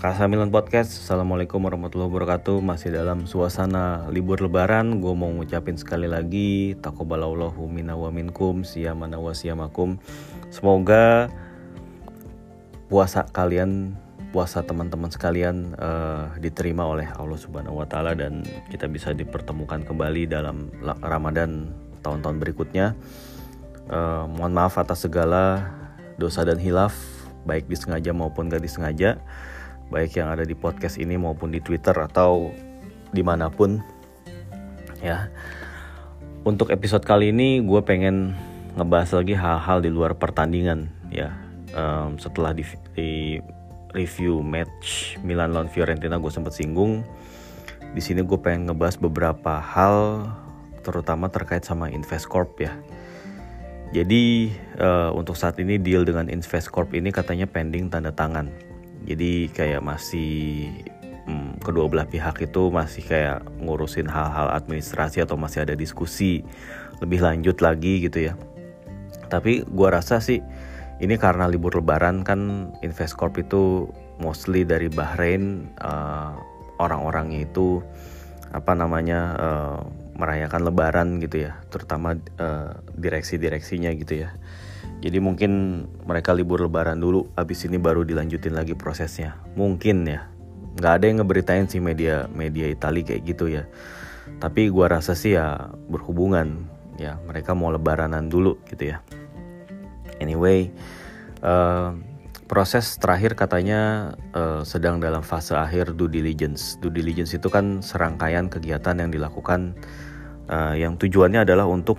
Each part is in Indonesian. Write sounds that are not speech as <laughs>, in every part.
Kasamilan Podcast. Assalamualaikum warahmatullahi wabarakatuh. Masih dalam suasana libur lebaran Gue mau ngucapin sekali lagi Takobalallahu minna wa minkum Siyamana wa siyamakum. Semoga puasa kalian Puasa teman-teman sekalian uh, Diterima oleh Allah subhanahu wa ta'ala Dan kita bisa dipertemukan kembali dalam Ramadan tahun-tahun berikutnya. Uh, Mohon maaf atas segala dosa dan hilaf Baik disengaja maupun gak disengaja baik yang ada di podcast ini maupun di Twitter atau di mana pun ya. Untuk episode kali ini gue pengen ngebahas lagi hal-hal di luar pertandingan ya. Um, setelah di, di review match Milan lawan Fiorentina gue sempat singgung. Di sini gue pengen ngebahas beberapa hal terutama terkait sama Investcorp ya. Jadi uh, untuk saat ini deal dengan Investcorp ini katanya pending tanda tangan jadi kayak masih hmm, kedua belah pihak itu masih kayak ngurusin hal-hal administrasi atau masih ada diskusi lebih lanjut lagi gitu ya. Tapi gua rasa sih ini karena libur lebaran kan Investcorp itu mostly dari Bahrain uh, orang-orangnya itu apa namanya uh, merayakan lebaran gitu ya. Terutama uh, direksi-direksinya gitu ya jadi mungkin mereka libur lebaran dulu, abis ini baru dilanjutin lagi prosesnya. Mungkin ya, nggak ada yang ngeberitain sih media media Italia kayak gitu ya. Tapi gua rasa sih ya berhubungan ya mereka mau lebaranan dulu gitu ya. Anyway, uh, proses terakhir katanya uh, sedang dalam fase akhir due diligence. Due diligence itu kan serangkaian kegiatan yang dilakukan uh, yang tujuannya adalah untuk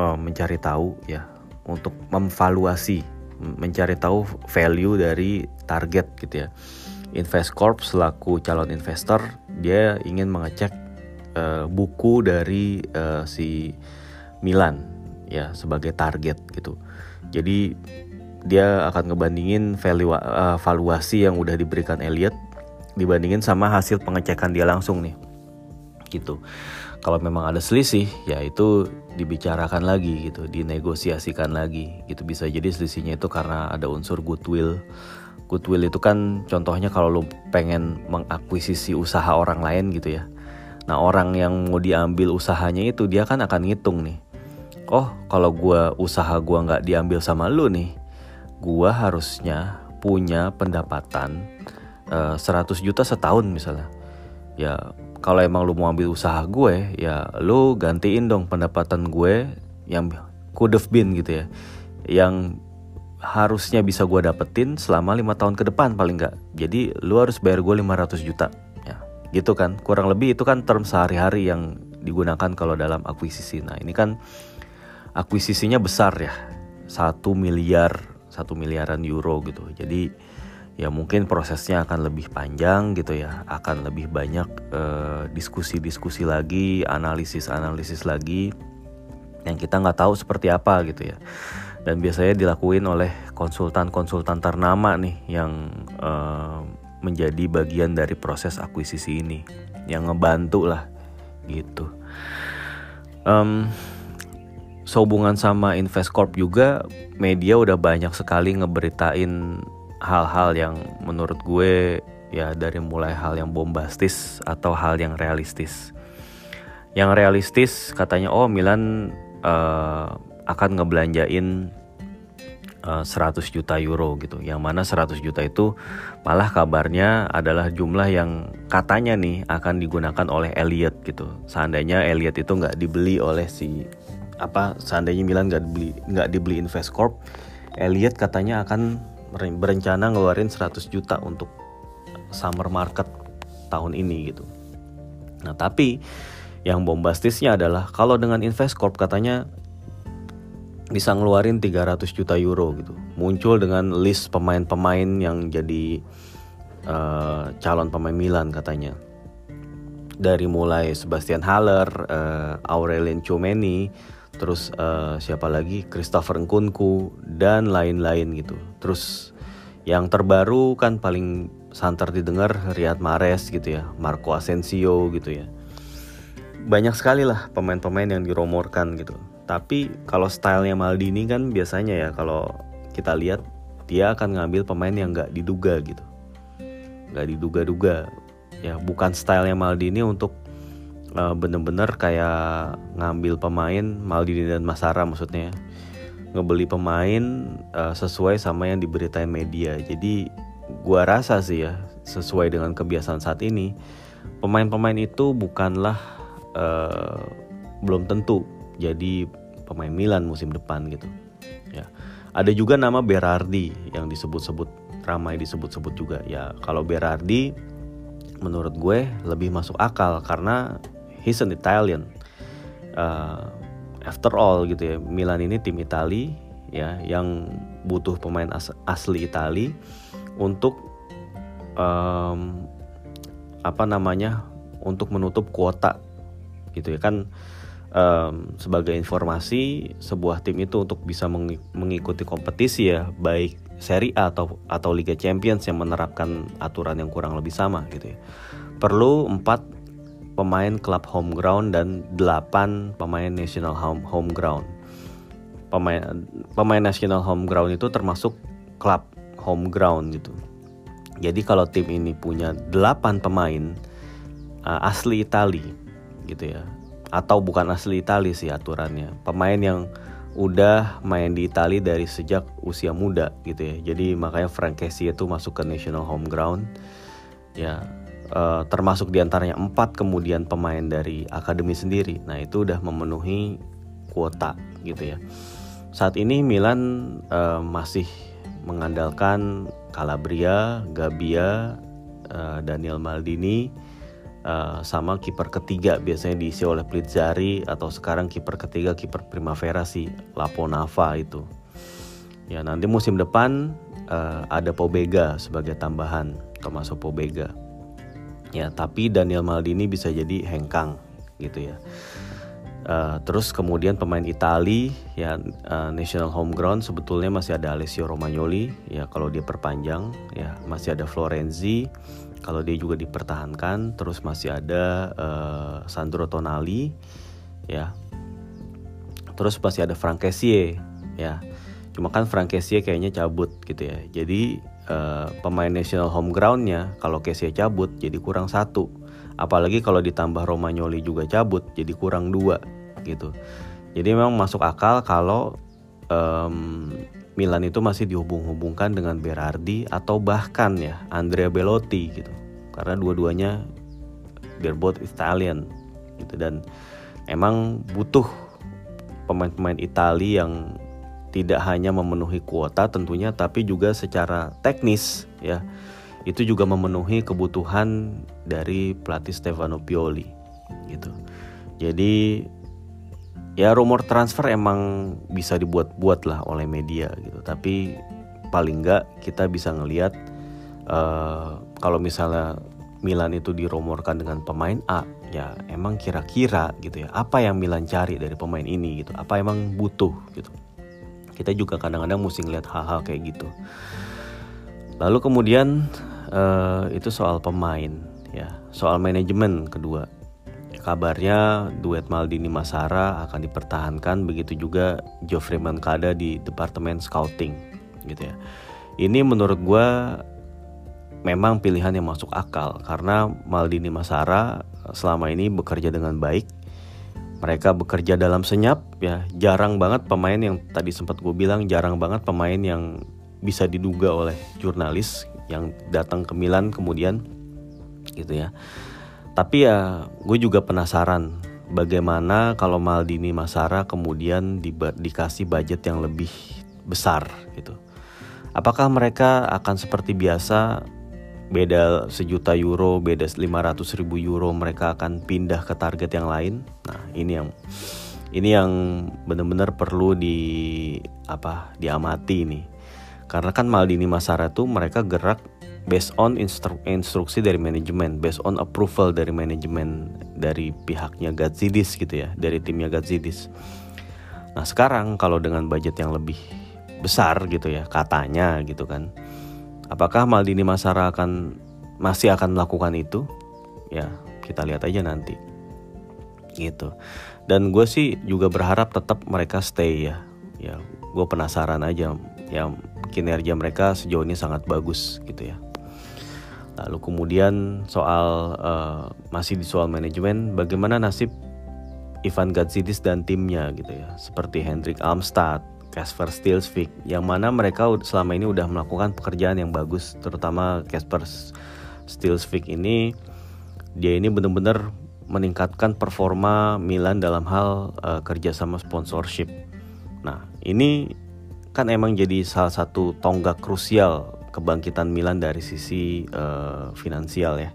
uh, mencari tahu ya untuk memvaluasi, mencari tahu value dari target gitu ya. Investcorp selaku calon investor dia ingin mengecek uh, buku dari uh, si Milan ya sebagai target gitu. Jadi dia akan ngebandingin value, uh, valuasi yang udah diberikan Elliot dibandingin sama hasil pengecekan dia langsung nih gitu kalau memang ada selisih ya itu dibicarakan lagi gitu dinegosiasikan lagi gitu. Bisa jadi selisihnya itu karena ada unsur goodwill. Goodwill itu kan contohnya kalau lo pengen mengakuisisi usaha orang lain gitu ya. Nah orang yang mau diambil usahanya itu dia kan akan ngitung nih oh kalau gua usaha gua nggak diambil sama lu nih gua harusnya punya pendapatan uh, eh, 100 juta setahun misalnya. Ya kalau emang lu mau ambil usaha gue ya lu gantiin dong pendapatan gue yang could have been gitu ya. Yang harusnya bisa gue dapetin selama lima tahun ke depan paling nggak. Jadi lu harus bayar gue 500 juta ya. Gitu kan. Kurang lebih itu kan term sehari-hari yang digunakan kalau dalam akuisisi. Nah ini kan akuisisinya besar ya. Satu miliar satu miliaran euro gitu. Jadi ya mungkin prosesnya akan lebih panjang gitu ya akan lebih banyak eh, diskusi-diskusi uh, lagi analisis-analisis lagi yang kita nggak tahu seperti apa gitu ya. Dan biasanya dilakuin oleh konsultan-konsultan ternama nih yang uh, menjadi bagian dari proses akuisisi ini yang ngebantu lah gitu. Um, sehubungan sama Investcorp juga media udah banyak sekali ngeberitain hal-hal yang menurut gue ya dari mulai hal yang bombastis atau hal yang realistis. Yang realistis katanya oh Milan uh, akan ngebelanjain uh, eh, 100 juta euro gitu. Yang mana 100 juta itu malah kabarnya adalah jumlah yang katanya nih akan digunakan oleh Elliot gitu. Seandainya Elliot itu nggak dibeli oleh si apa seandainya Milan nggak dibeli nggak dibeli Investcorp, Elliot katanya akan berencana ngeluarin 100 juta untuk summer market tahun ini gitu. Nah tapi yang bombastisnya adalah kalau dengan Investcorp katanya bisa ngeluarin 300 juta euro gitu. Muncul dengan list pemain-pemain yang jadi uh, calon pemain Milan katanya. Dari mulai Sebastian Haller, uh, Aurelien Tchouameni, terus uh, siapa lagi? Christopher Nkunku dan lain-lain gitu. Terus yang terbaru kan paling santer didengar Riyad Mahrez gitu ya Marco Asensio gitu ya. Banyak sekali lah pemain-pemain yang diromorkan gitu. Tapi kalau stylenya Maldini kan biasanya ya kalau kita lihat dia akan ngambil pemain yang nggak diduga gitu. Nggak diduga-duga. Ya bukan stylenya Maldini untuk bener-bener kayak ngambil pemain Maldini dan Masara maksudnya ngebeli pemain uh, sesuai sama yang diberitain media. Jadi gua rasa sih ya sesuai dengan kebiasaan saat ini pemain-pemain itu bukanlah uh, belum tentu jadi pemain Milan musim depan gitu ya. Ada juga nama Berardi yang disebut-sebut ramai disebut-sebut juga. Ya kalau Berardi menurut gue lebih masuk akal karena he's an Italian uh, after all gitu ya Milan ini tim Itali ya yang butuh pemain as asli Itali untuk um, apa namanya untuk menutup kuota gitu ya kan um, sebagai informasi sebuah tim itu untuk bisa mengikuti kompetisi ya baik Serie A atau atau Liga Champions yang menerapkan aturan yang kurang lebih sama gitu ya. Perlu empat pemain klub home ground dan delapan pemain national home home ground. Pemain pemain national home ground itu termasuk klub home ground gitu. Jadi kalau tim ini punya delapan pemain uh, asli Itali gitu ya. Atau bukan asli Itali sih aturannya. Pemain yang udah main di Italia dari sejak usia muda gitu ya. Jadi makanya Frank itu masuk ke National Home Ground. Ya, uh, termasuk di antaranya empat kemudian pemain dari akademi sendiri. Nah itu udah memenuhi kuota gitu ya. Saat ini Milan uh, masih mengandalkan Calabria, Gabbia, uh, Daniel Maldini uh, sama kiper ketiga biasanya diisi oleh Plitzari atau sekarang kiper ketiga kiper Primavera si Laponava itu. Ya nanti musim depan uh, ada Pobega sebagai tambahan Tomaso Pobega. Ya tapi Daniel Maldini bisa jadi hengkang gitu ya. Uh, terus kemudian pemain Itali ya uh, national home ground sebetulnya masih ada Alessio Romagnoli ya kalau dia perpanjang ya masih ada Florenzi kalau dia juga dipertahankan. Terus masih ada uh, Sandro Tonali ya. Terus masih ada Frank Kessie ya. Cuma kan Frank Kessie kayaknya cabut gitu ya. Jadi uh, pemain national home groundnya kalau Kessie cabut jadi kurang satu. Apalagi kalau ditambah Romagnoli juga cabut jadi kurang dua gitu. Jadi memang masuk akal kalau um, Milan itu masih dihubung-hubungkan dengan Berardi atau bahkan ya Andrea Belotti gitu. Karena dua-duanya they're both Italian gitu. Dan emang butuh pemain-pemain Itali yang tidak hanya memenuhi kuota tentunya tapi juga secara teknis ya. Itu juga memenuhi kebutuhan dari pelatih Stefano Pioli gitu. Jadi ya rumor transfer emang bisa dibuat-buat lah oleh media gitu. Tapi paling nggak kita bisa ngelihat uh, kalau misalnya Milan itu dirumorkan dengan pemain A ya emang kira-kira gitu ya apa yang Milan cari dari pemain ini gitu apa emang butuh gitu kita juga kadang-kadang mesti ngeliat hal-hal kayak gitu lalu kemudian uh, itu soal pemain ya soal manajemen kedua Kabarnya duet Maldini Masara akan dipertahankan begitu juga Geoffrey Mankada di departemen scouting gitu ya. Ini menurut gue memang pilihan yang masuk akal karena Maldini Masara selama ini bekerja dengan baik. Mereka bekerja dalam senyap ya, jarang banget pemain yang tadi sempat gue bilang jarang banget pemain yang bisa diduga oleh jurnalis yang datang ke Milan kemudian gitu ya tapi ya gue juga penasaran bagaimana kalau Maldini Masara kemudian di, dikasih budget yang lebih besar gitu. Apakah mereka akan seperti biasa beda sejuta euro, beda 500 ribu euro mereka akan pindah ke target yang lain? Nah ini yang ini yang benar-benar perlu di apa diamati nih. Karena kan Maldini Masara tuh mereka gerak based on instru instruksi dari manajemen, based on approval dari manajemen dari pihaknya Gazidis gitu ya, dari timnya Gazidis. Nah sekarang kalau dengan budget yang lebih besar gitu ya, katanya gitu kan, apakah Maldini Masara akan masih akan melakukan itu? Ya kita lihat aja nanti. Gitu. Dan gue sih juga berharap tetap mereka stay ya. Ya gue penasaran aja ya kinerja mereka sejauh ini sangat bagus gitu ya. Lalu kemudian soal uh, masih di soal manajemen, bagaimana nasib Ivan Gazidis dan timnya gitu ya, seperti Hendrik Armstad, Casper Stilsvik, yang mana mereka selama ini udah melakukan pekerjaan yang bagus, terutama Casper Stilsvik ini dia ini benar-benar meningkatkan performa Milan dalam hal uh, kerjasama sponsorship. Nah ini kan emang jadi salah satu tonggak krusial kebangkitan Milan dari sisi uh, finansial ya.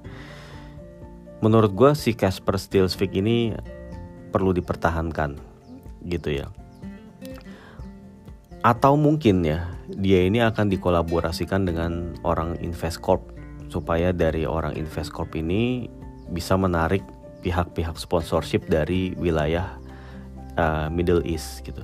Menurut gue si Casper Stilsvik ini perlu dipertahankan gitu ya. Atau mungkin ya dia ini akan dikolaborasikan dengan orang Investcorp supaya dari orang Investcorp ini bisa menarik pihak-pihak sponsorship dari wilayah uh, Middle East gitu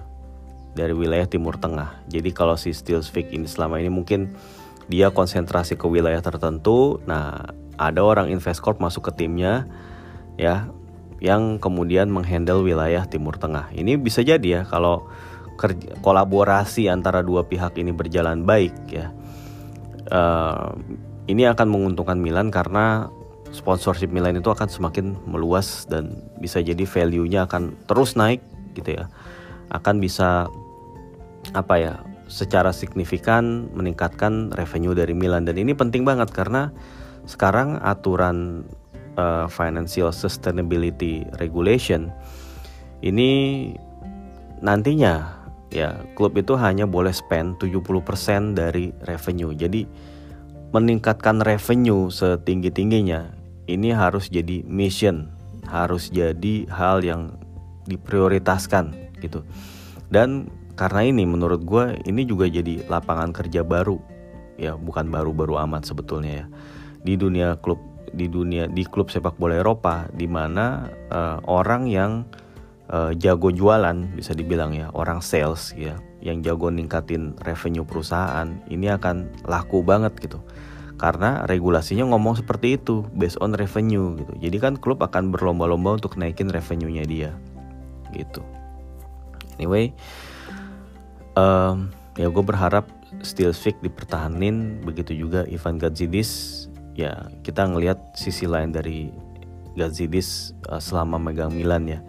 dari wilayah Timur Tengah. Jadi kalau si Stilsvik ini selama ini mungkin dia konsentrasi ke wilayah tertentu. Nah, ada orang Investcorp masuk ke timnya ya yang kemudian menghandle wilayah Timur Tengah. Ini bisa jadi ya kalau kerja, kolaborasi antara dua pihak ini berjalan baik ya. Uh, ini akan menguntungkan Milan karena sponsorship Milan itu akan semakin meluas dan bisa jadi value-nya akan terus naik gitu ya. Akan bisa apa ya secara signifikan meningkatkan revenue dari Milan dan ini penting banget karena sekarang aturan uh, financial sustainability regulation ini nantinya ya klub itu hanya boleh spend 70% dari revenue. Jadi meningkatkan revenue setinggi-tingginya ini harus jadi mission, harus jadi hal yang diprioritaskan gitu. Dan karena ini menurut gue ini juga jadi lapangan kerja baru ya bukan baru-baru amat sebetulnya ya di dunia klub di dunia di klub sepak bola Eropa di mana uh, orang yang uh, jago jualan bisa dibilang ya orang sales ya yang jago ningkatin revenue perusahaan ini akan laku banget gitu. Karena regulasinya ngomong seperti itu based on revenue gitu. Jadi kan klub akan berlomba-lomba untuk naikin revenue-nya dia gitu. Anyway um, ya gue berharap Stilsvik dipertahanin begitu juga Ivan Gazidis ya kita ngelihat sisi lain dari Gazidis uh, selama megang Milan ya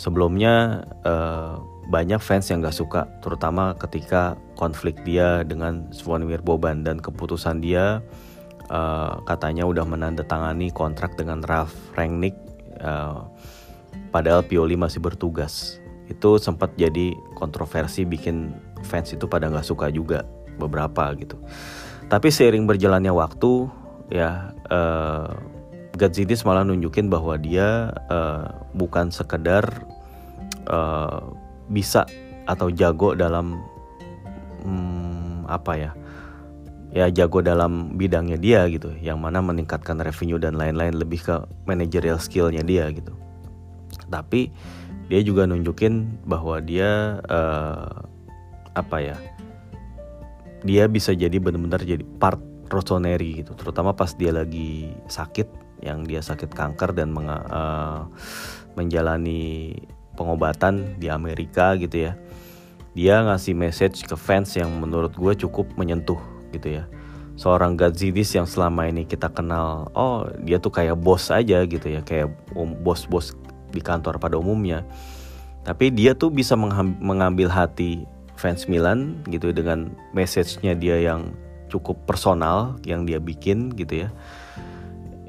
sebelumnya uh, banyak fans yang gak suka terutama ketika konflik dia dengan Zvonimir Boban dan keputusan dia uh, katanya udah menandatangani kontrak dengan Ralf Rangnick uh, padahal Pioli masih bertugas itu sempat jadi kontroversi bikin fans itu pada nggak suka juga beberapa gitu. Tapi seiring berjalannya waktu ya uh, Gazidis malah nunjukin bahwa dia uh, bukan sekedar uh, bisa atau jago dalam hmm, apa ya ya jago dalam bidangnya dia gitu yang mana meningkatkan revenue dan lain-lain lebih ke managerial skillnya dia gitu. Tapi dia juga nunjukin bahwa dia uh, apa ya dia bisa jadi benar-benar jadi part Rossoneri gitu. Terutama pas dia lagi sakit yang dia sakit kanker dan meng, uh, menjalani pengobatan di Amerika gitu ya dia ngasih message ke fans yang menurut gue cukup menyentuh gitu ya seorang Gazidis yang selama ini kita kenal oh dia tuh kayak bos aja gitu ya kayak um, bos-bos di kantor pada umumnya. Tapi dia tuh bisa mengambil hati fans Milan gitu dengan message-nya dia yang cukup personal yang dia bikin gitu ya.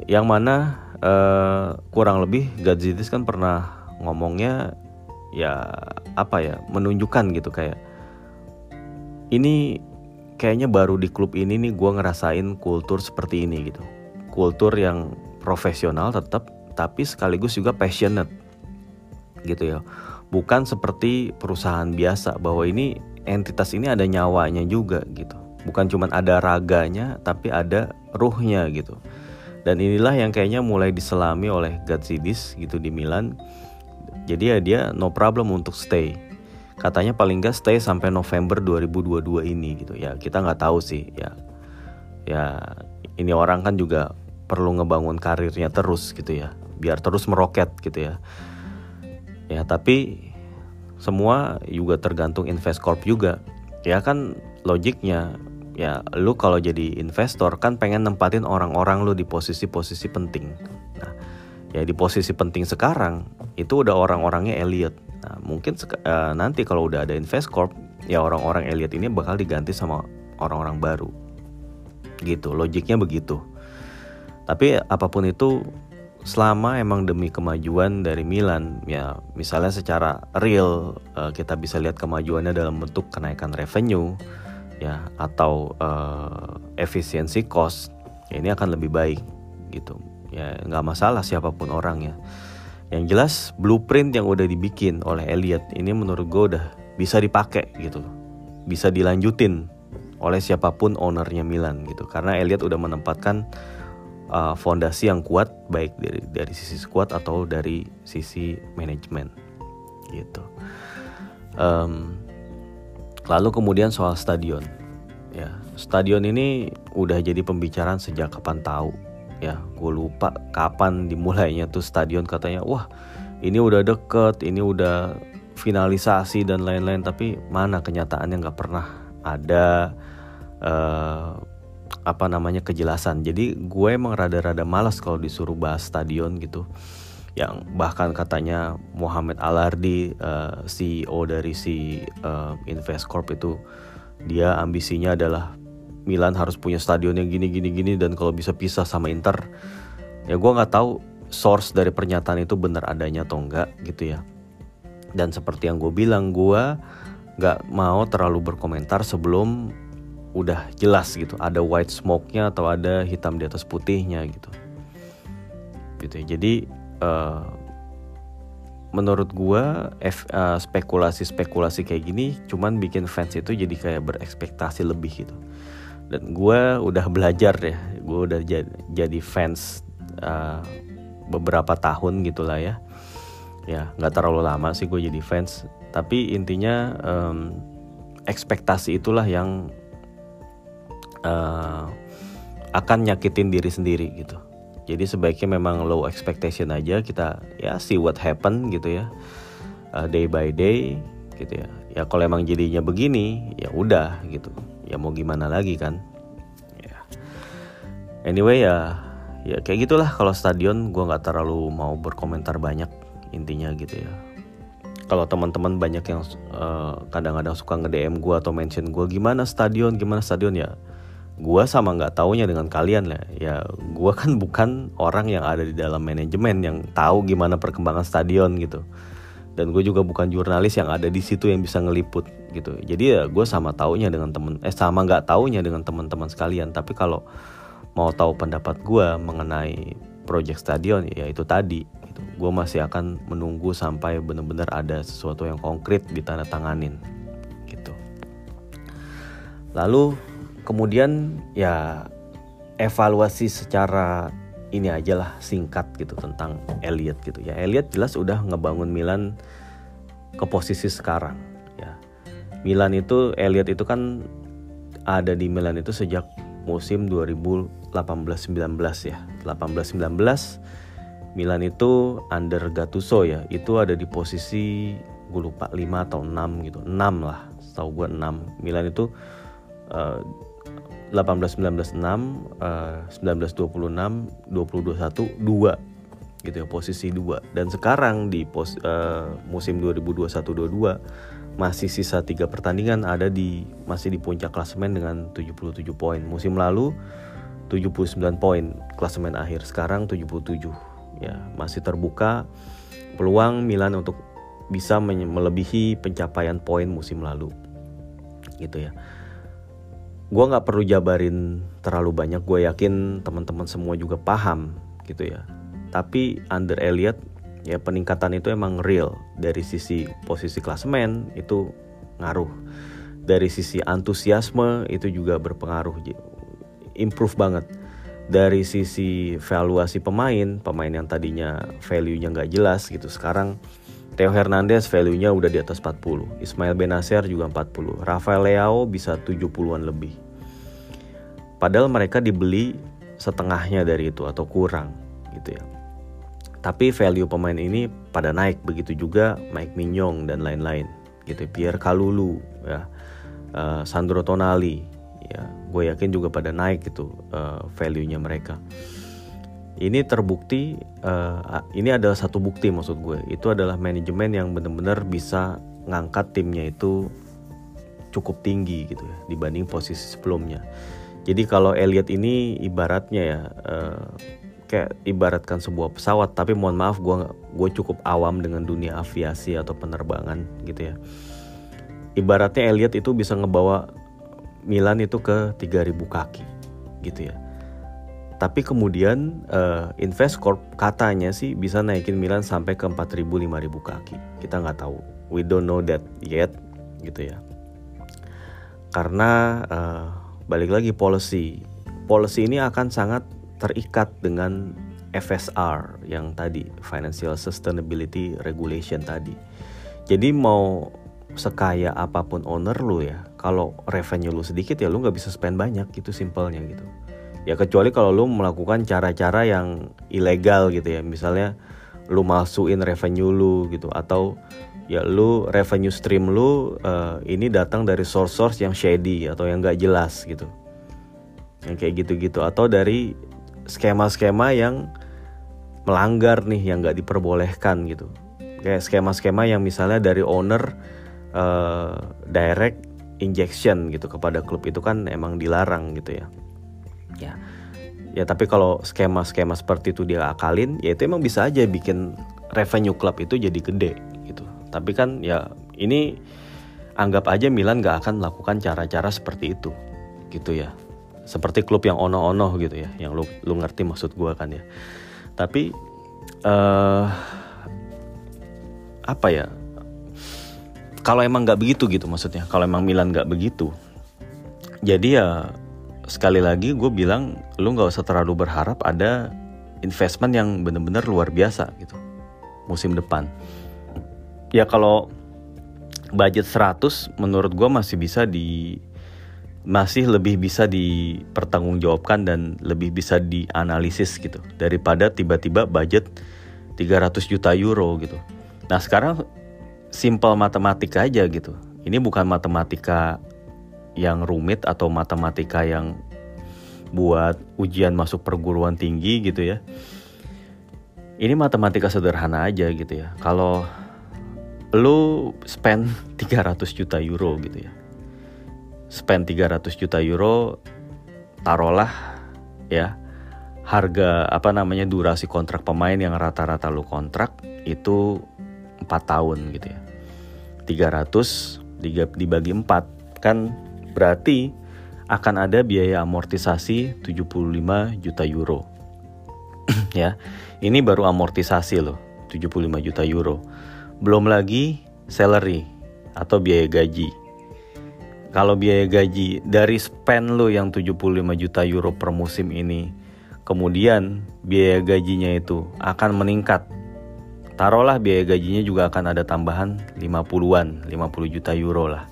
Yang mana uh, kurang lebih Gazidis kan pernah ngomongnya ya apa ya menunjukkan gitu kayak ini kayaknya baru di klub ini nih gue ngerasain kultur seperti ini gitu. Kultur yang profesional tetap tapi sekaligus juga passionate gitu ya. Bukan seperti perusahaan biasa bahwa ini entitas ini ada nyawanya juga gitu. Bukan cuma ada raganya tapi ada ruhnya gitu. Dan inilah yang kayaknya mulai diselami oleh Gatsidis gitu di Milan jadi ya dia no problem untuk stay. Katanya paling gak stay sampai November 2022 ini gitu. Ya kita nggak tahu sih. Ya ya ini orang kan juga perlu ngebangun karirnya terus gitu ya. Biar terus meroket gitu ya. Ya tapi semua juga tergantung Investcorp juga. Ya kan logiknya ya lu kalau jadi investor kan pengen nempatin orang-orang lu di posisi-posisi penting. Nah, ya di posisi penting sekarang itu udah orang-orangnya Elliot. Nah, mungkin uh, nanti kalau udah ada Investcorp, ya orang-orang Elliot ini bakal diganti sama orang-orang baru. Gitu, logiknya begitu. Tapi apa pun itu selama emang demi kemajuan dari Milan ya misalnya secara real uh, kita bisa lihat kemajuannya dalam bentuk kenaikan revenue ya atau uh, efisiensi cost ya ini akan lebih baik gitu ya nggak masalah siapa pun orangnya yang jelas blueprint yang udah dibikin oleh Elliot ini menurut gue udah bisa dipakai gitu bisa dilanjutin oleh siapa pun ownernya Milan gitu. Karena Elliot udah menempatkan uh, fondasi yang kuat baik dari dari sisi squad atau dari sisi manajemen gitu. Um, lalu kemudian soal stadion, ya stadion ini udah jadi pembicaraan sejak kapan tahu ya gue lupa kapan dimulainya tuh stadion katanya wah ini udah deket ini udah finalisasi dan lain-lain. Tapi mana kenyataannya nggak pernah ada uh, apa namanya kejelasan. Jadi gue emang rada-rada malas kalau disuruh bahas stadion gitu. Yang bahkan katanya Muhammad Alardi uh, eh, CEO dari si uh, Investcorp itu dia ambisinya adalah Milan harus punya stadion yang gini gini gini dan kalau bisa pisah sama Inter ya gue nggak tahu source dari pernyataan itu benar adanya atau enggak gitu ya dan seperti yang gue bilang gue nggak mau terlalu berkomentar sebelum udah jelas gitu ada white smoke-nya atau ada hitam di atas putihnya gitu gitu ya. jadi uh, menurut gua uh, spekulasi-spekulasi kayak gini cuman bikin fans itu jadi kayak berekspektasi lebih gitu dan gua udah belajar ya gua udah jadi fans uh, beberapa tahun gitulah ya ya nggak terlalu lama sih gue jadi fans tapi intinya um, ekspektasi itulah yang uh, akan nyakitin diri sendiri gitu. Jadi sebaiknya memang low expectation aja kita ya see what happen gitu ya. Uh, day by day gitu ya. Ya kalau emang jadinya begini ya udah gitu. Ya mau gimana lagi kan? Ya. Anyway ya ya kayak gitulah kalau stadion gue nggak terlalu mau berkomentar banyak intinya gitu ya. Kalau teman-teman banyak yang uh, kadang-kadang suka nge DM gue atau mention gue gimana stadion? Gimana stadion? Ya gue sama nggak taunya dengan kalian lah. Ya gue kan bukan orang yang ada di dalam manajemen yang tahu gimana perkembangan stadion gitu. Dan gue juga bukan jurnalis yang ada di situ yang bisa ngeliput gitu. Jadi ya gue sama taunya dengan temen eh sama nggak taunya dengan teman-teman sekalian. Tapi kalau mau tahu pendapat gue mengenai project stadion ya itu tadi gitu. gue masih akan menunggu sampai benar-benar ada sesuatu yang konkret ditandatanganin gitu. Lalu kemudian ya evaluasi secara ini aja lah singkat gitu tentang Elliot gitu. Ya Elliot jelas udah ngebangun Milan ke posisi sekarang Milan itu Elliot itu kan ada di Milan itu sejak musim 2018-19 ya. 18-19 Milan itu under Gattuso ya. Itu ada di posisi gue lupa 5 atau 6 gitu. 6 lah tahu gue 6 Milan itu uh, 18 19 6 uh, 19 26 20 21 2 gitu ya posisi 2 dan sekarang di pos, uh, musim 2021 22 masih sisa tiga pertandingan ada di masih di puncak klasemen dengan 77 poin. Musim lalu 79 poin. Klasemen akhir sekarang 77 ya masih terbuka peluang Milan untuk bisa melebihi pencapaian poin musim lalu. Gitu ya. Gue nggak perlu jabarin terlalu banyak. Gue yakin teman-teman semua juga paham gitu ya. Tapi under Elliot ya peningkatan itu emang real dari sisi posisi klasemen itu ngaruh dari sisi antusiasme itu juga berpengaruh improve banget dari sisi valuasi pemain pemain yang tadinya value-nya nggak jelas gitu sekarang Theo Hernandez value-nya udah di atas 40. Ismail Benacer juga 40. Rafael Leao bisa 70-an lebih. Padahal mereka dibeli setengahnya dari itu atau kurang gitu ya. Tapi value pemain ini pada naik begitu juga Mike Mignon dan lain-lain gitu. Pierre Kalulu ya. Uh, Sandro Tonali ya. gue yakin juga pada naik gitu uh, value-nya mereka ini terbukti uh, ini ada satu bukti maksud gue itu adalah manajemen yang benar-benar bisa ngangkat timnya itu cukup tinggi gitu ya dibanding posisi sebelumnya jadi kalau Elliot ini ibaratnya ya uh, kayak ibaratkan sebuah pesawat tapi mohon maaf gue gue cukup awam dengan dunia aviasi atau penerbangan gitu ya ibaratnya Elliot itu bisa ngebawa Milan itu ke 3000 kaki gitu ya tapi kemudian uh, Investcorp katanya sih bisa naikin Milan sampai ke 4.000 5.000 kaki. Kita nggak tahu. We don't know that yet gitu ya. Karena uh, balik lagi policy. Policy ini akan sangat terikat dengan FSR yang tadi Financial Sustainability Regulation tadi. Jadi mau sekaya apa pun owner lu ya, kalau revenue lu sedikit ya lu nggak bisa spend banyak gitu simpelnya gitu ya kecuali kalau lu melakukan cara-cara yang ilegal gitu ya misalnya lu masukin revenue lu gitu atau ya lu revenue stream lu uh, ini datang dari source-source yang shady atau yang gak jelas gitu yang kayak gitu-gitu atau dari skema-skema yang melanggar nih yang gak diperbolehkan gitu. Kayak skema-skema yang misalnya dari owner uh, direct injection gitu kepada klub itu kan emang dilarang gitu ya. Ya. Ya tapi kalau skema-skema seperti itu dia akalin ya itu emang bisa aja bikin revenue klub itu jadi gede gitu. Tapi kan ya ini anggap aja Milan gak akan melakukan cara-cara seperti itu gitu ya seperti klub yang ono-ono gitu ya yang lu lu ngerti maksud gue kan ya tapi uh, apa ya kalau emang nggak begitu gitu maksudnya kalau emang Milan nggak begitu jadi ya sekali lagi gue bilang lu nggak usah terlalu berharap ada investment yang bener-bener luar biasa gitu musim depan. Ya kalau budget 100 menurut gue masih bisa di masih lebih bisa dipertanggungjawabkan dan lebih bisa dianalisis gitu daripada tiba-tiba budget 300 juta euro gitu. Nah sekarang simple matematika aja gitu. Ini bukan matematika yang rumit atau matematika yang buat ujian masuk perguruan tinggi gitu ya. Ini matematika sederhana aja gitu ya. Kalau lu spend <laughs> 300 juta euro gitu ya. Spend 300 juta euro taruhlah ya harga apa namanya durasi kontrak pemain yang rata-rata lu kontrak itu 4 tahun gitu ya. 300 dibagi 4 kan Berarti akan ada biaya amortisasi 75 juta euro. <clears throat> ya. Ini baru amortisasi loh, 75 juta euro. Belum lagi salary atau biaya gaji. Kalau biaya gaji dari spend lo yang 75 juta euro per musim ini, kemudian biaya gajinya itu akan meningkat. Taruhlah biaya gajinya juga akan ada tambahan 50-an, 50 juta euro lah.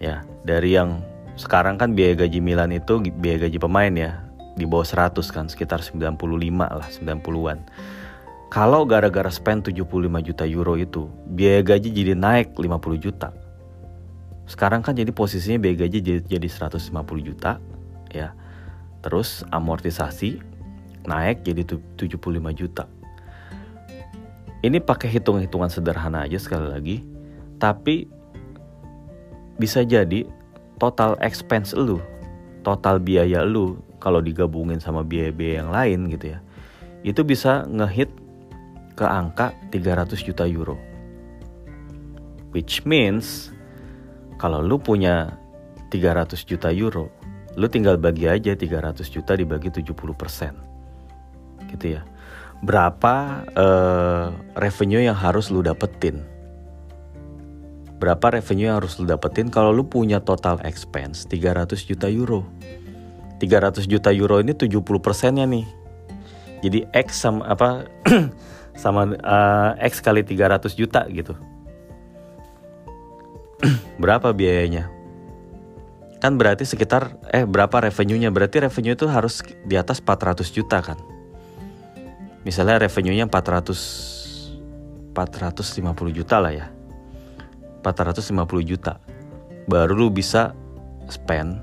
Ya dari yang sekarang kan biaya gaji Milan itu biaya gaji pemain ya di bawah 100 kan sekitar 95 lah 90-an kalau gara-gara spend 75 juta euro itu biaya gaji jadi naik 50 juta sekarang kan jadi posisinya biaya gaji jadi, jadi 150 juta ya terus amortisasi naik jadi 75 juta ini pakai hitung-hitungan sederhana aja sekali lagi tapi bisa jadi total expense lu, total biaya lu kalau digabungin sama biaya-biaya yang lain gitu ya. Itu bisa ngehit ke angka 300 juta euro. Which means kalau lu punya 300 juta euro, lu tinggal bagi aja 300 juta dibagi 70%. Gitu ya. Berapa uh, revenue yang harus lu dapetin? berapa revenue yang harus lu dapetin kalau lu punya total expense 300 juta euro 300 juta euro ini 70 persennya nih jadi X sama apa <clears throat> sama uh, X kali 300 juta gitu <clears throat> berapa biayanya? Kan berarti sekitar eh berapa revenue-nya? Berarti revenue itu harus di atas 400 juta kan? Misalnya revenue-nya 400 450 juta lah ya. 450 juta. Baru lu bisa spend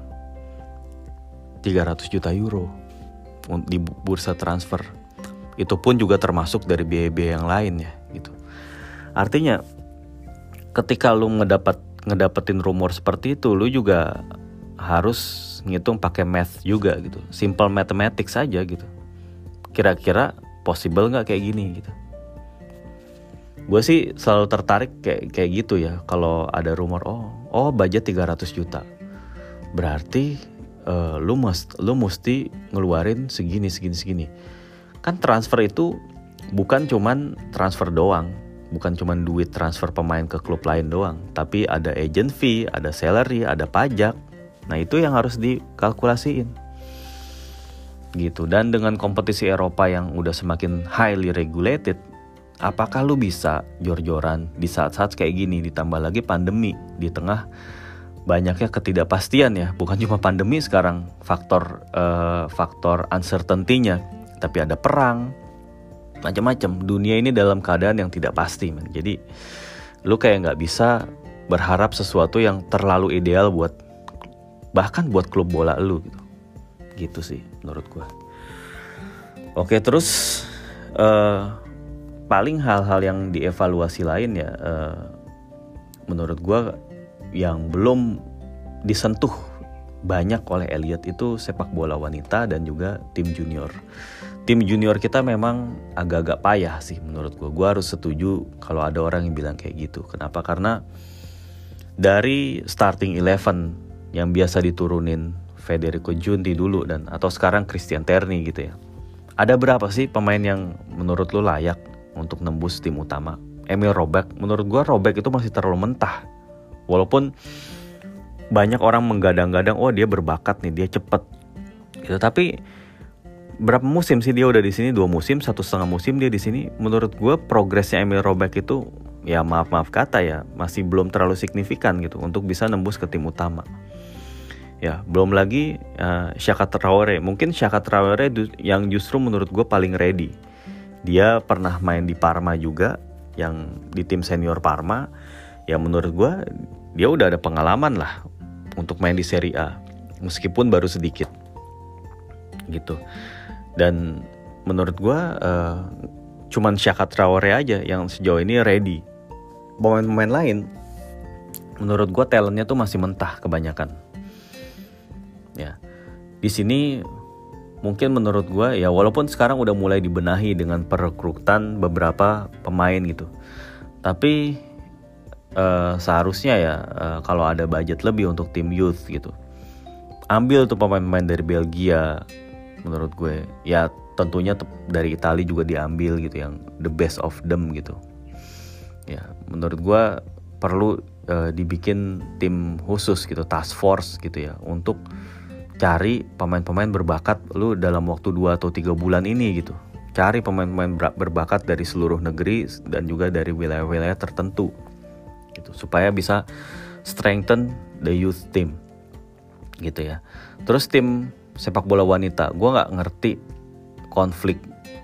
300 juta euro di bursa transfer. Itu pun juga termasuk dari biaya-biaya yang lain ya gitu. Artinya ketika lu ngedapat ngedapetin rumor seperti itu, lu juga harus ngitung pakai math juga gitu. Simple mathematics saja gitu. Kira-kira possible nggak kayak gini gitu. Gue sih selalu tertarik kayak kayak gitu ya. Kalau ada rumor oh oh budget 300 juta. Berarti uh, lu must lu mesti ngeluarin segini segini segini. Kan transfer itu bukan cuman transfer doang, bukan cuman duit transfer pemain ke klub lain doang, tapi ada agent fee, ada salary, ada pajak, Nah itu yang harus dikalkulasiin. Gitu. Dan dengan kompetisi Eropa yang udah semakin highly regulated apakah lu bisa jor-joran di saat-saat kayak gini? Ditambah lagi pandemi di tengah banyaknya ketidakpastian ya. Bukan cuma pandemi sekarang faktor uh, faktor uncertainty-nya. Tapi ada perang macam-macam. Dunia ini dalam keadaan yang tidak pasti man. jadi lu kayak nggak bisa berharap sesuatu yang terlalu ideal buat bahkan buat klub bola lu gitu. Gitu sih menurut gue oke terus uh, paling hal-hal yang dievaluasi lain ya uh, menurut gue yang belum disentuh banyak oleh Elliot itu sepak bola wanita dan juga tim junior. Tim junior kita memang agak-agak payah sih menurut gue. Gue harus setuju kalau ada orang yang bilang kayak gitu. Kenapa? Karena dari starting eleven yang biasa diturunin Federico Junti dulu dan atau sekarang Christian Terni gitu ya. Ada berapa sih pemain yang menurut lu layak untuk nembus tim utama? Emil Robek, menurut gua Robek itu masih terlalu mentah. Walaupun banyak orang menggadang-gadang, oh dia berbakat nih, dia cepet. Gitu. Tapi berapa musim sih dia udah di sini? Dua musim, satu setengah musim dia di sini. Menurut gue progresnya Emil Robek itu ya maaf maaf kata ya masih belum terlalu signifikan gitu untuk bisa nembus ke tim utama ya belum lagi uh, Shaka Traore mungkin Shaka Traore yang justru menurut gue paling ready dia pernah main di Parma juga yang di tim senior Parma ya menurut gue dia udah ada pengalaman lah untuk main di Serie A meskipun baru sedikit gitu. Dan menurut gue uh, cuman Shaka Traore aja yang sejauh ini ready. Pemain-pemain lain menurut gue talentnya tuh masih mentah kebanyakan. Ya di sini mungkin menurut gue ya walaupun sekarang udah mulai dibenahi dengan perekrutan beberapa pemain gitu tapi uh, seharusnya ya uh, kalau ada budget lebih untuk tim youth gitu. Ambil tuh pemain-pemain dari Belgia menurut gue. Ya tentunya dari Italia juga diambil gitu yang the best of them gitu. Ya menurut gue perlu uh, dibikin tim khusus gitu task force gitu ya untuk cari pemain-pemain berbakat lu dalam waktu 2 atau tiga bulan ini gitu. Cari pemain-pemain berbakat dari seluruh negeri dan juga dari wilayah-wilayah tertentu gitu supaya bisa strengthen the youth team gitu ya. Terus tim sepak bola wanita gue nggak ngerti konflik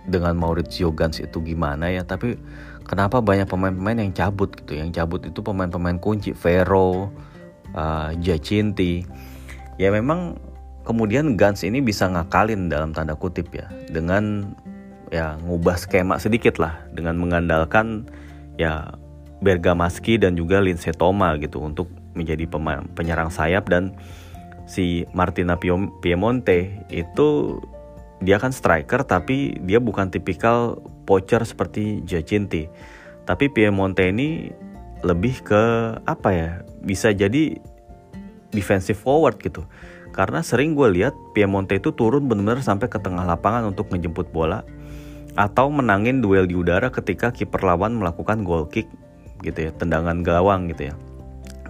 dengan Maurizio Gans itu gimana ya tapi kenapa banyak pemain-pemain yang cabut gitu yang cabut itu pemain-pemain kunci Vero uh, Jacinti. Ya memang kemudian Gans ini bisa ngakalin dalam tanda kutip ya dengan ya ngubah skema sedikit lah dengan mengandalkan ya Bergamaski dan juga Lindsay Toma gitu untuk menjadi penyerang sayap dan si Martina Piemonte itu dia kan striker tapi dia bukan tipikal poacher seperti Jacinti tapi Piemonte ini lebih ke apa ya bisa jadi defensive forward gitu. Karena sering gue lihat Piemonte itu turun benar-benar sampai ke tengah lapangan untuk ngejemput bola atau menangin duel di udara ketika kiper lawan melakukan goal kick gitu ya, tendangan gawang gitu ya.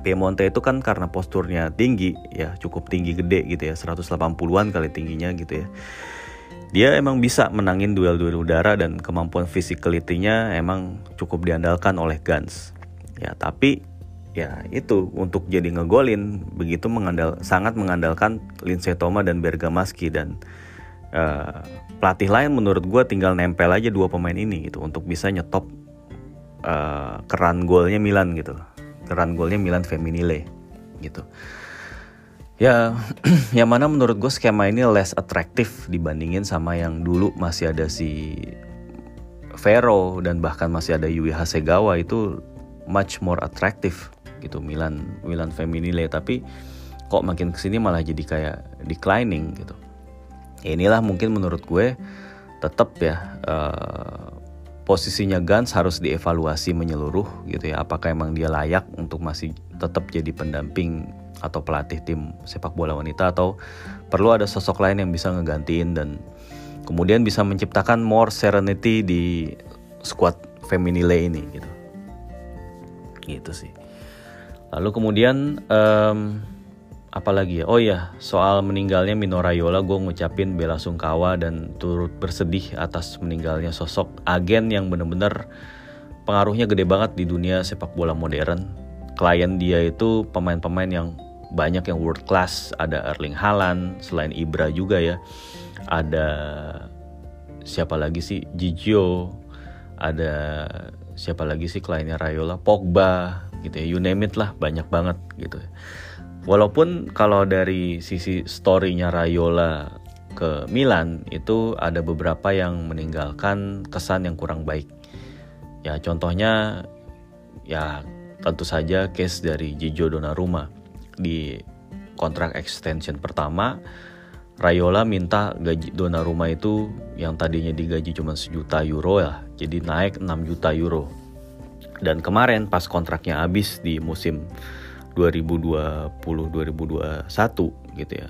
Piemonte itu kan karena posturnya tinggi ya, cukup tinggi gede gitu ya, 180-an kali tingginya gitu ya. Dia emang bisa menangin duel-duel udara dan kemampuan physicality-nya emang cukup diandalkan oleh Guns. Ya, tapi ya itu untuk jadi ngegolin begitu mengandal sangat mengandalkan Lindsay Toma dan Bergamaski dan uh, pelatih lain menurut gue tinggal nempel aja dua pemain ini gitu untuk bisa nyetop uh, keran golnya Milan gitu. Keran golnya Milan Feminile gitu. Ya, <clears throat> yang mana menurut gue skema ini less atraktif dibandingin sama yang dulu masih ada si Vero dan bahkan masih ada Yui Hasegawa itu much more attractive gitu Milan Milan Feminile. Tapi kok makin ke sini malah jadi kayak declining gitu. Ya inilah mungkin menurut gue tetap ya uh, posisinya Gans harus dievaluasi menyeluruh gitu ya. Apakah emang dia layak untuk masih tetap jadi pendamping atau pelatih tim sepak bola wanita atau perlu ada sosok lain yang bisa ngegantiin dan kemudian bisa menciptakan more serenity di squad feminile ini gitu. Gitu sih. Lalu kemudian um, apalagi ya? Oh ya soal meninggalnya Mino Raiola gue ngucapin bela sungkawa dan turut bersedih atas meninggalnya sosok agen yang bener-bener pengaruhnya gede banget di dunia sepak bola modern. Klien dia itu pemain-pemain yang banyak yang world class. Ada Erling Haaland selain Ibra juga ya. Ada siapa lagi sih? Gigio. Ada siapa lagi sih kliennya Rayola Pogba gitu ya. You name it lah banyak banget gitu ya walaupun kalau dari sisi storynya Rayola ke Milan itu ada beberapa yang meninggalkan kesan yang kurang baik ya contohnya ya tentu saja case dari Gigio Donnarumma di kontrak extension pertama Rayola minta gaji Donnarumma itu yang tadinya digaji cuma sejuta euro ya, jadi naik 6 juta euro. Dan kemarin pas kontraknya habis di musim 2020-2021 gitu ya.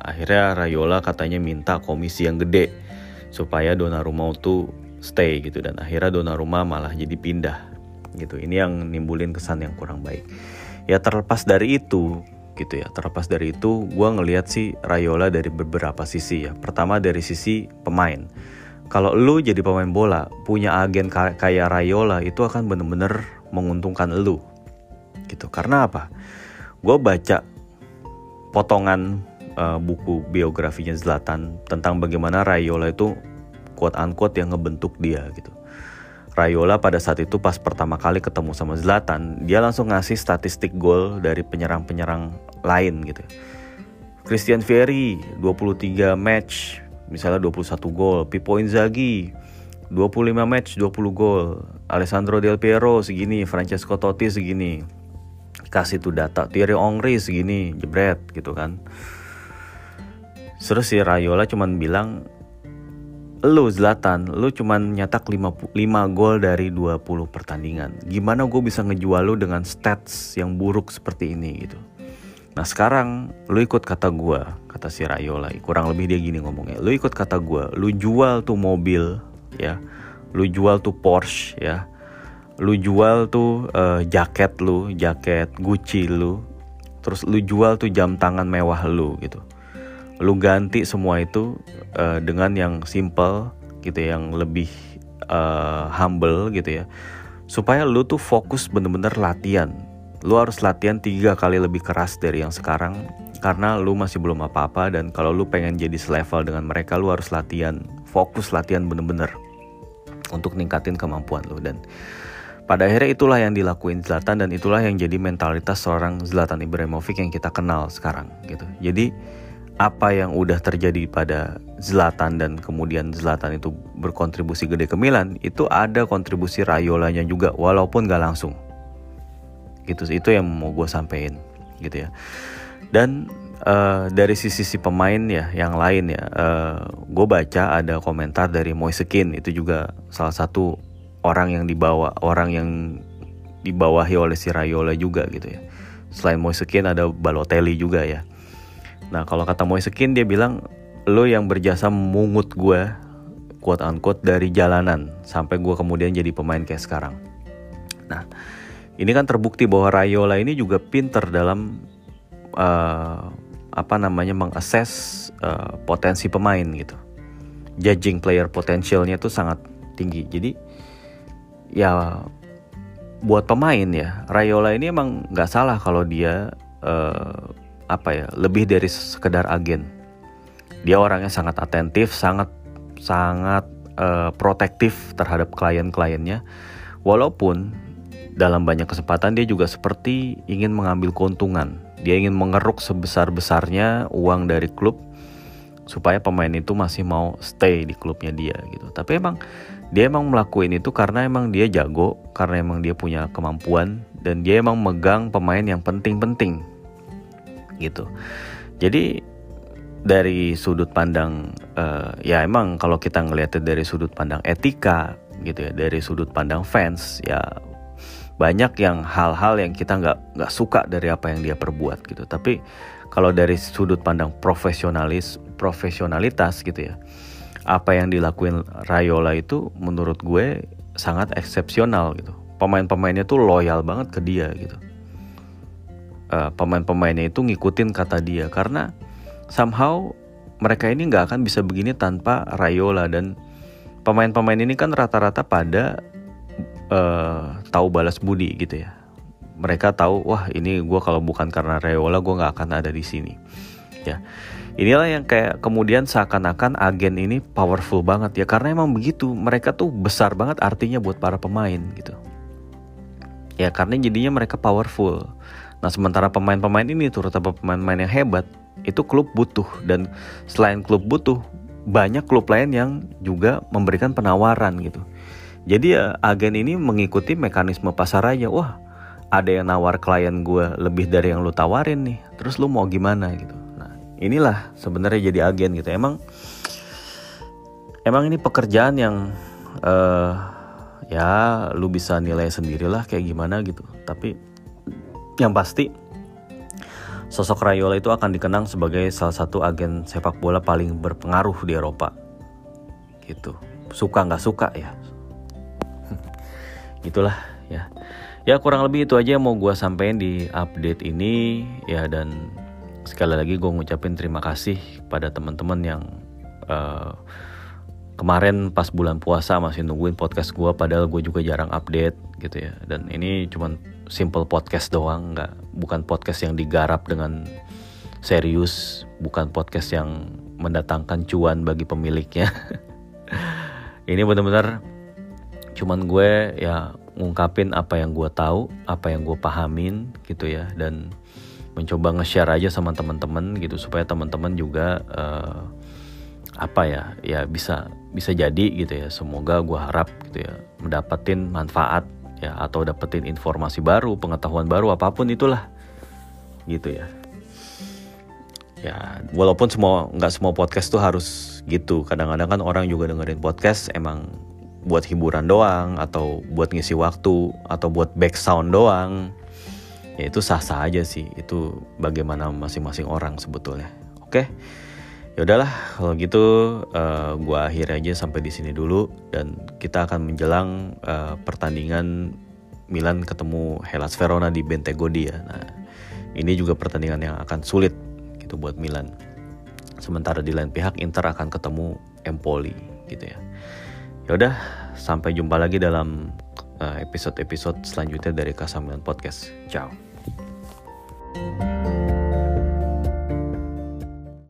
Akhirnya Rayola katanya minta komisi yang gede supaya Donnarumma itu stay gitu dan akhirnya Donnarumma malah jadi pindah gitu. Ini yang nimbulin kesan yang kurang baik ya terlepas dari itu gitu ya terlepas dari itu gue ngelihat sih Rayola dari beberapa sisi ya pertama dari sisi pemain kalau lu jadi pemain bola punya agen kayak Rayola itu akan bener-bener menguntungkan lu gitu karena apa gue baca potongan uh, buku biografinya Zlatan tentang bagaimana Rayola itu quote unquote yang ngebentuk dia gitu Rayola pada saat itu pas pertama kali ketemu sama Zlatan, dia langsung ngasih statistik gol dari penyerang-penyerang lain gitu. Christian Vieri 23 match, misalnya 21 gol. Pippo Inzaghi 25 match 20 gol. Alessandro Del Piero segini, Francesco Totti segini. Kasih tuh data. Thierry Henry segini, jebret gitu kan. Terus si Rayola cuman bilang lu Zlatan, lu cuman nyetak 5, 5 gol dari 20 pertandingan. Gimana gue bisa ngejual lu dengan stats yang buruk seperti ini gitu. Nah sekarang lu ikut kata gue, kata si Rayola, kurang lebih dia gini ngomongnya. Lu ikut kata gue, lu jual tuh mobil ya, lu jual tuh Porsche ya, lu jual tuh uh, jaket lu, jaket Gucci lu, terus lu jual tuh jam tangan mewah lu gitu. Lu ganti semua itu uh, dengan yang simple gitu ya, yang lebih uh, humble gitu ya. Supaya lu tuh fokus bener-bener latihan. Lu harus latihan tiga kali lebih keras dari yang sekarang karena lu masih belum apa-apa dan kalau lu pengen jadi selevel dengan mereka lu harus latihan. Fokus latihan bener-bener untuk ningkatin kemampuan lu dan pada akhirnya itulah yang dilakuin Zlatan dan itulah yang jadi mentalitas seorang Zlatan Ibrahimovic yang kita kenal sekarang gitu. Jadi apa yang udah terjadi pada Zlatan dan kemudian Zlatan itu berkontribusi gede ke Milan itu ada kontribusi Rayolanya juga walaupun gak langsung. Gitu itu yang mau gue sampein gitu ya. Dan uh, dari sisi si pemain ya yang lain ya uh, eh, gue baca ada komentar dari Moisekin itu juga salah satu orang yang dibawa orang yang dibawahi oleh si Rayola juga gitu ya selain Moisekin ada Balotelli juga ya Nah kalau kata Moisekin dia bilang lo yang berjasa mungut gue quote unquote dari jalanan sampai gue kemudian jadi pemain kayak sekarang. Nah ini kan terbukti bahwa Rayola ini juga pinter dalam uh, apa namanya mengakses uh, potensi pemain gitu. Judging player potentialnya itu sangat tinggi. Jadi ya buat pemain ya Rayola ini emang nggak salah kalau dia uh, apa ya lebih dari sekedar agen. Dia orangnya sangat atentif sangat sangat uh, protektif terhadap klien-kliennya. Walaupun dalam banyak kesempatan dia juga seperti ingin mengambil keuntungan. Dia ingin mengeruk sebesar-besarnya uang dari klub supaya pemain itu masih mau stay di klubnya dia gitu. Tapi emang dia emang melakukan itu karena emang dia jago, karena emang dia punya kemampuan dan dia emang megang pemain yang penting-penting gitu. Jadi dari sudut pandang uh, ya emang kalau kita ngelihatnya dari sudut pandang etika gitu ya, dari sudut pandang fans ya banyak yang hal-hal yang kita nggak nggak suka dari apa yang dia perbuat gitu tapi kalau dari sudut pandang profesionalis profesionalitas gitu ya apa yang dilakuin Rayola itu menurut gue sangat eksepsional gitu pemain-pemainnya tuh loyal banget ke dia gitu uh, pemain-pemainnya itu ngikutin kata dia karena somehow mereka ini nggak akan bisa begini tanpa Rayola dan pemain-pemain ini kan rata-rata pada uh, tahu balas budi gitu ya. Mereka tahu wah ini gue kalau bukan karena Rayola gue nggak akan ada di sini. Ya, inilah yang kayak kemudian seakan-akan agen ini powerful banget ya karena emang begitu mereka tuh besar banget artinya buat para pemain gitu. Ya karena jadinya mereka powerful. Nah sementara pemain-pemain ini terutama pemain-pemain yang hebat itu klub butuh dan selain klub butuh banyak klub lain yang juga memberikan penawaran gitu. Jadi ya agen ini mengikuti mekanisme pasar aja. Wah, ada yang nawar klien gue lebih dari yang lu tawarin nih. Terus lu mau gimana gitu. Inilah sebenarnya jadi agen gitu. Emang emang ini pekerjaan yang uh, ya lu bisa nilai sendirilah kayak gimana gitu. Tapi yang pasti sosok Rayola itu akan dikenang sebagai salah satu agen sepak bola paling berpengaruh di Eropa. Gitu. Suka nggak suka ya, <laughs> gitulah ya ya kurang lebih itu aja yang mau gue sampein di update ini ya dan sekali lagi gue ngucapin terima kasih pada teman-teman yang uh, kemarin pas bulan puasa masih nungguin podcast gue padahal gue juga jarang update gitu ya. Dan ini cuman simple podcast doang nggak bukan podcast yang digarap dengan serius bukan podcast yang mendatangkan cuan bagi pemiliknya. <laughs> Ini benar-benar cuman gue ya ngungkapin apa yang gue tahu apa yang gue pahamin gitu ya. Dan mencoba nge-share aja sama teman-teman gitu supaya teman-teman juga uh, apa ya ya bisa bisa jadi gitu ya. Semoga gue harap gitu ya mendapatin manfaat ya atau dapetin informasi baru pengetahuan baru apa pun itulah gitu ya. Ya walaupun semua nggak semua podcast tuh harus gitu. Kadang-kadang kan orang juga dengerin podcast emang buat hiburan doang atau buat ngisi waktu atau buat back sound doang ya itu sah-sah aja sih. Itu bagaimana masing-masing orang sebetulnya. Oke? Ya udahlah kalau gitu uh, gua akhir aja sampai di sini dulu. Dan kita akan menjelang uh, pertandingan Milan ketemu Hellas Verona di Bentegodi ya. Nah ini juga pertandingan yang akan sulit gitu buat Milan. Sementara di lain pihak Inter akan ketemu Empoli gitu ya. Ya udah, sampai jumpa lagi dalam eh, episode-episode selanjutnya dari Kasamilan Podcast. Ciao. Música